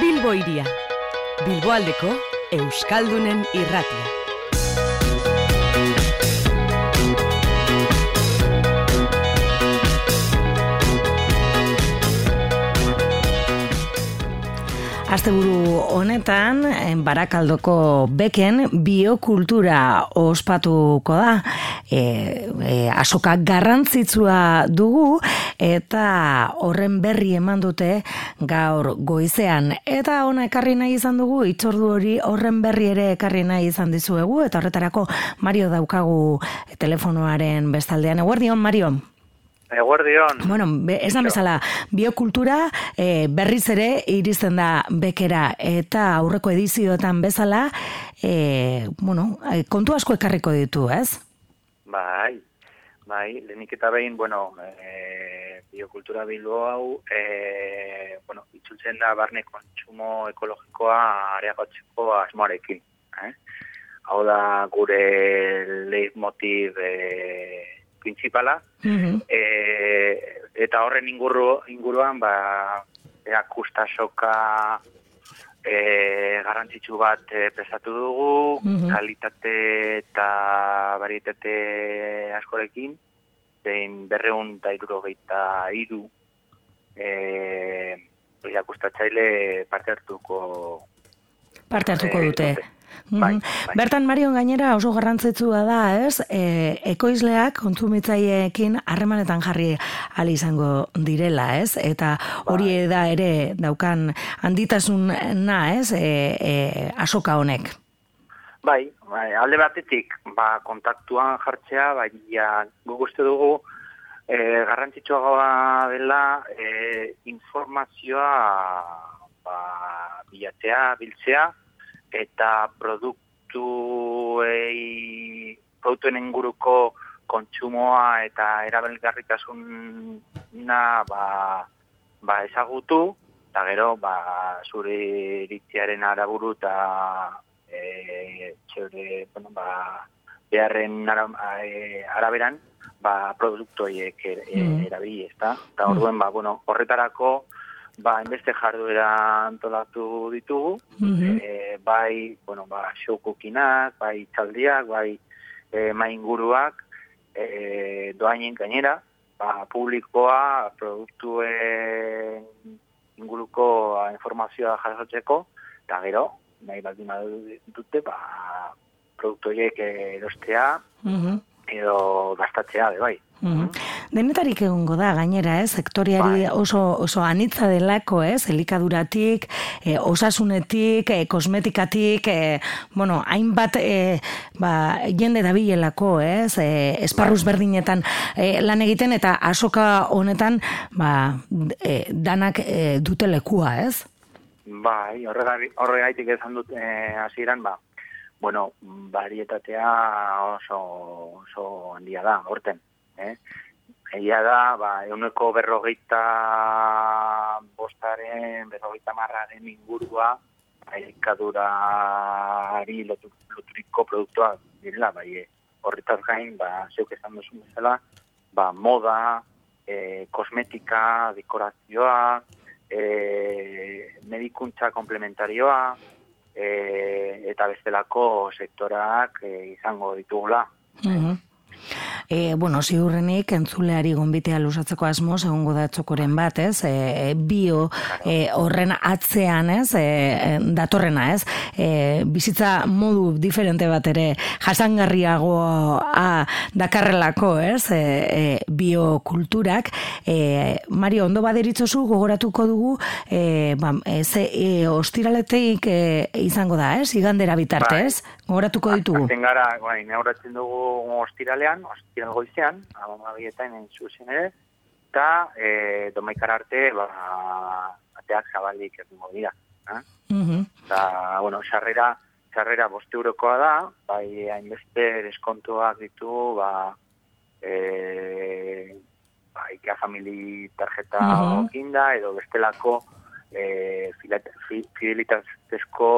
Bilbo iria. Bilboaldeko Euskaldunen irratia. Asteburu honetan, Barakaldoko beken biokultura ospatuko da. E, e, asoka garrantzitsua dugu eta horren berri eman dute gaur goizean. Eta ona ekarri nahi izan dugu, itzordu hori horren berri ere ekarri nahi izan dizuegu, eta horretarako Mario daukagu telefonoaren bestaldean. Eguerdion, Mario? Eguerdion. Bueno, esan bezala, biokultura e, berriz ere iristen da bekera eta aurreko edizioetan bezala, e, bueno, eh, kontu asko ekarriko ditu, ez? Bai, bai, lehenik eta behin, bueno, e, biokultura bilbo hau, e, bueno, itzultzen da barne kontsumo ekologikoa areagotzeko asmoarekin. Eh? Hau da gure leitmotiv e, principala. E, eta horren inguru, inguruan ba ea kustasoka e, garrantzitsu bat e, pesatu dugu kalitate eta varietate askorekin zein berreun eta iruro geita iru e, kustatzaile parte hartuko parte hartuko dute Bai, bai. Bertan Marion gainera oso garrantzitsua da, ez? E, ekoizleak kontsumitzaileekin harremanetan jarri ali izango direla, ez? Eta hori bai. da ere daukan handitasun na, ez? E, e, asoka honek. Bai, bai, alde batetik, ba, kontaktuan jartzea, bai, ja, guguste dugu, e, garrantzitsua dela e, informazioa ba, bilatzea, biltzea, eta produktuei produktuen inguruko kontsumoa eta erabelgarritasuna ba, ba ezagutu eta gero ba zure iritziaren araburu eta e, txore, bueno, ba, beharren e, araberan ba, produktu horiek er, mm. erabili, ezta? Eta orduen, ba, bueno, horretarako ba, enbeste jarduera antolatu ditugu, mm bai, bueno, ba, xoukukinak, bai, txaldiak, bai, e, mainguruak, e, doainen gainera, ba, publikoa, produktuen inguruko informazioa jasotzeko, eta gero, nahi baldin dute, ba, produktu erostea, mm edo gastatzea, bai. Mm Denetarik egongo da, gainera, ez, sektoriari bai. oso, oso anitza delako, ez, elikaduratik, e, osasunetik, e, kosmetikatik, e, bueno, hainbat e, ba, jende dabilelako, ez, e, esparruz bai. berdinetan e, lan egiten, eta asoka honetan, ba, e, danak e, dute lekua, ez? Bai, horregaitik ezan dut e, hasieran ba, bueno, varietatea oso, oso handia da, horten eh? Egia da, ba, euneko berrogeita bostaren, berrogeita marraren ingurua, elikadurari loturiko produktua direla, bai, eh, horretaz gain, ba, zeuk esan duzun bezala, ba, moda, e, kosmetika, dekorazioa, e, medikuntza komplementarioa, e, eta bestelako sektorak e, izango ditugula. Mm E, bueno, ziurrenik entzuleari gonbitea lusatzeko asmo, segungo da txokoren bat, ez? E, e, bio e, horren atzean, ez? E, datorrena, ez? E, bizitza modu diferente bat ere jasangarriagoa dakarrelako, ez? E, e, biokulturak. E, Mario, ondo baderitzozu gogoratuko dugu e, ba, e, ze, e, ostiraleteik e, izango da, ez? Igandera bitarte, ez? Bai. Gogoratuko ditugu. Azten gara, bai, neuratzen dugu ostiralean, ostiral goizean, abamabietan entzuzen ere, eta e, domaikar arte, ba, ateak zabalik egingo dira. Eh? Mm bueno, sarrera, sarrera boste eurokoa da, bai, hainbeste deskontuak ditu, ba, e, ba, ikia famili tarjeta mm -hmm. edo bestelako e, fidelitaztesko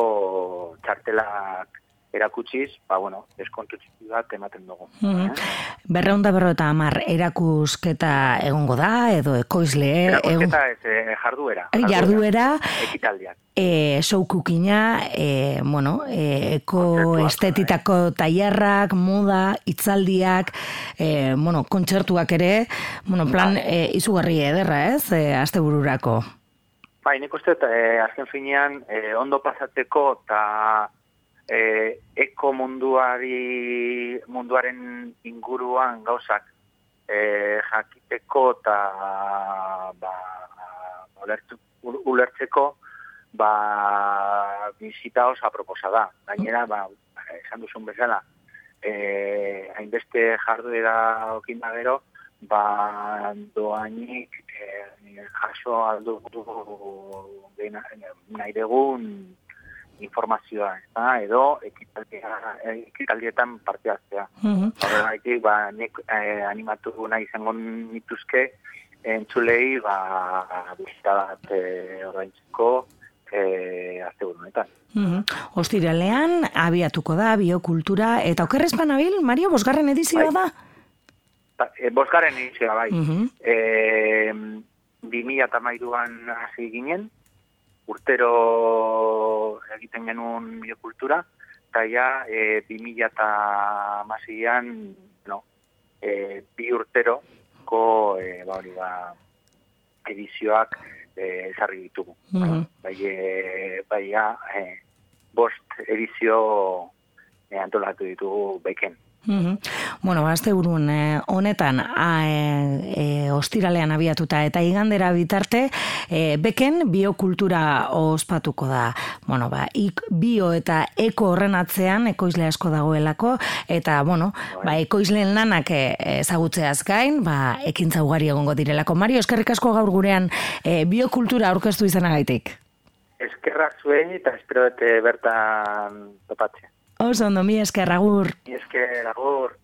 txartelak erakutsiz, ba, bueno, eskontu bat ematen dugu. Mm -hmm. Berreunda berrota amar erakusketa egongo da, edo ekoizle... Erakusketa ez, eh, jarduera. Jarduera. Ekitaldiak. E, soukukina, e, bueno, e, eko estetitako tailerrak, moda, itzaldiak, e, bueno, kontzertuak ere, bueno, plan, e, izugarri ederra, ez, e, azte bururako. Bai, nik uste, e, azken finean, e, ondo pasatzeko, eta e, eko munduari munduaren inguruan gauzak e, jakiteko eta ba, ulertu, ulertzeko ba, bizita osa proposa da. Gainera, ba, esan duzun bezala, e, hainbeste jarduera okin gero, ba, doainik e, jaso aldu nahi degun informazioa, eta edo ekitaldietan parte hartzea. Mm -hmm. ba, nik eh, animatu nahi izango nituzke, entzulei, ba, bizita bat eh, ordaintzeko, eh, azte burunetan. Mm -hmm. Ostiralean, abiatuko da, biokultura, eta okerrezpan abil, Mario, bosgarren edizioa bai. da? Ba, e, bosgarren edizioa, bai. Mm -hmm. e, 2008an hasi ginen, urtero egiten genuen biokultura, eta ja, e, 2000 eta masian, no, e, bi urtero, ko, e, ba, hori, ba, edizioak e, zarri ditugu. Mm -hmm. Bai, e, bai, ja, e, bost edizio e, antolatu ditugu beken. Mm Bueno, azte urun, eh, honetan, a, e, e, ostiralean abiatuta eta igandera bitarte, e, beken biokultura ospatuko da. Bueno, ba, ik, bio eta eko horren atzean, ekoizle asko dagoelako, eta, bueno, ba, ekoizleen lanak ezagutzeaz gain, ba, ekintza ugari egongo direlako. Mario, eskerrik asko gaur gurean e, biokultura aurkeztu izanagaitik. Eskerrak zuen eta espero bertan topatzea. Oso ondo mi eskerragur. Mi eskerragur.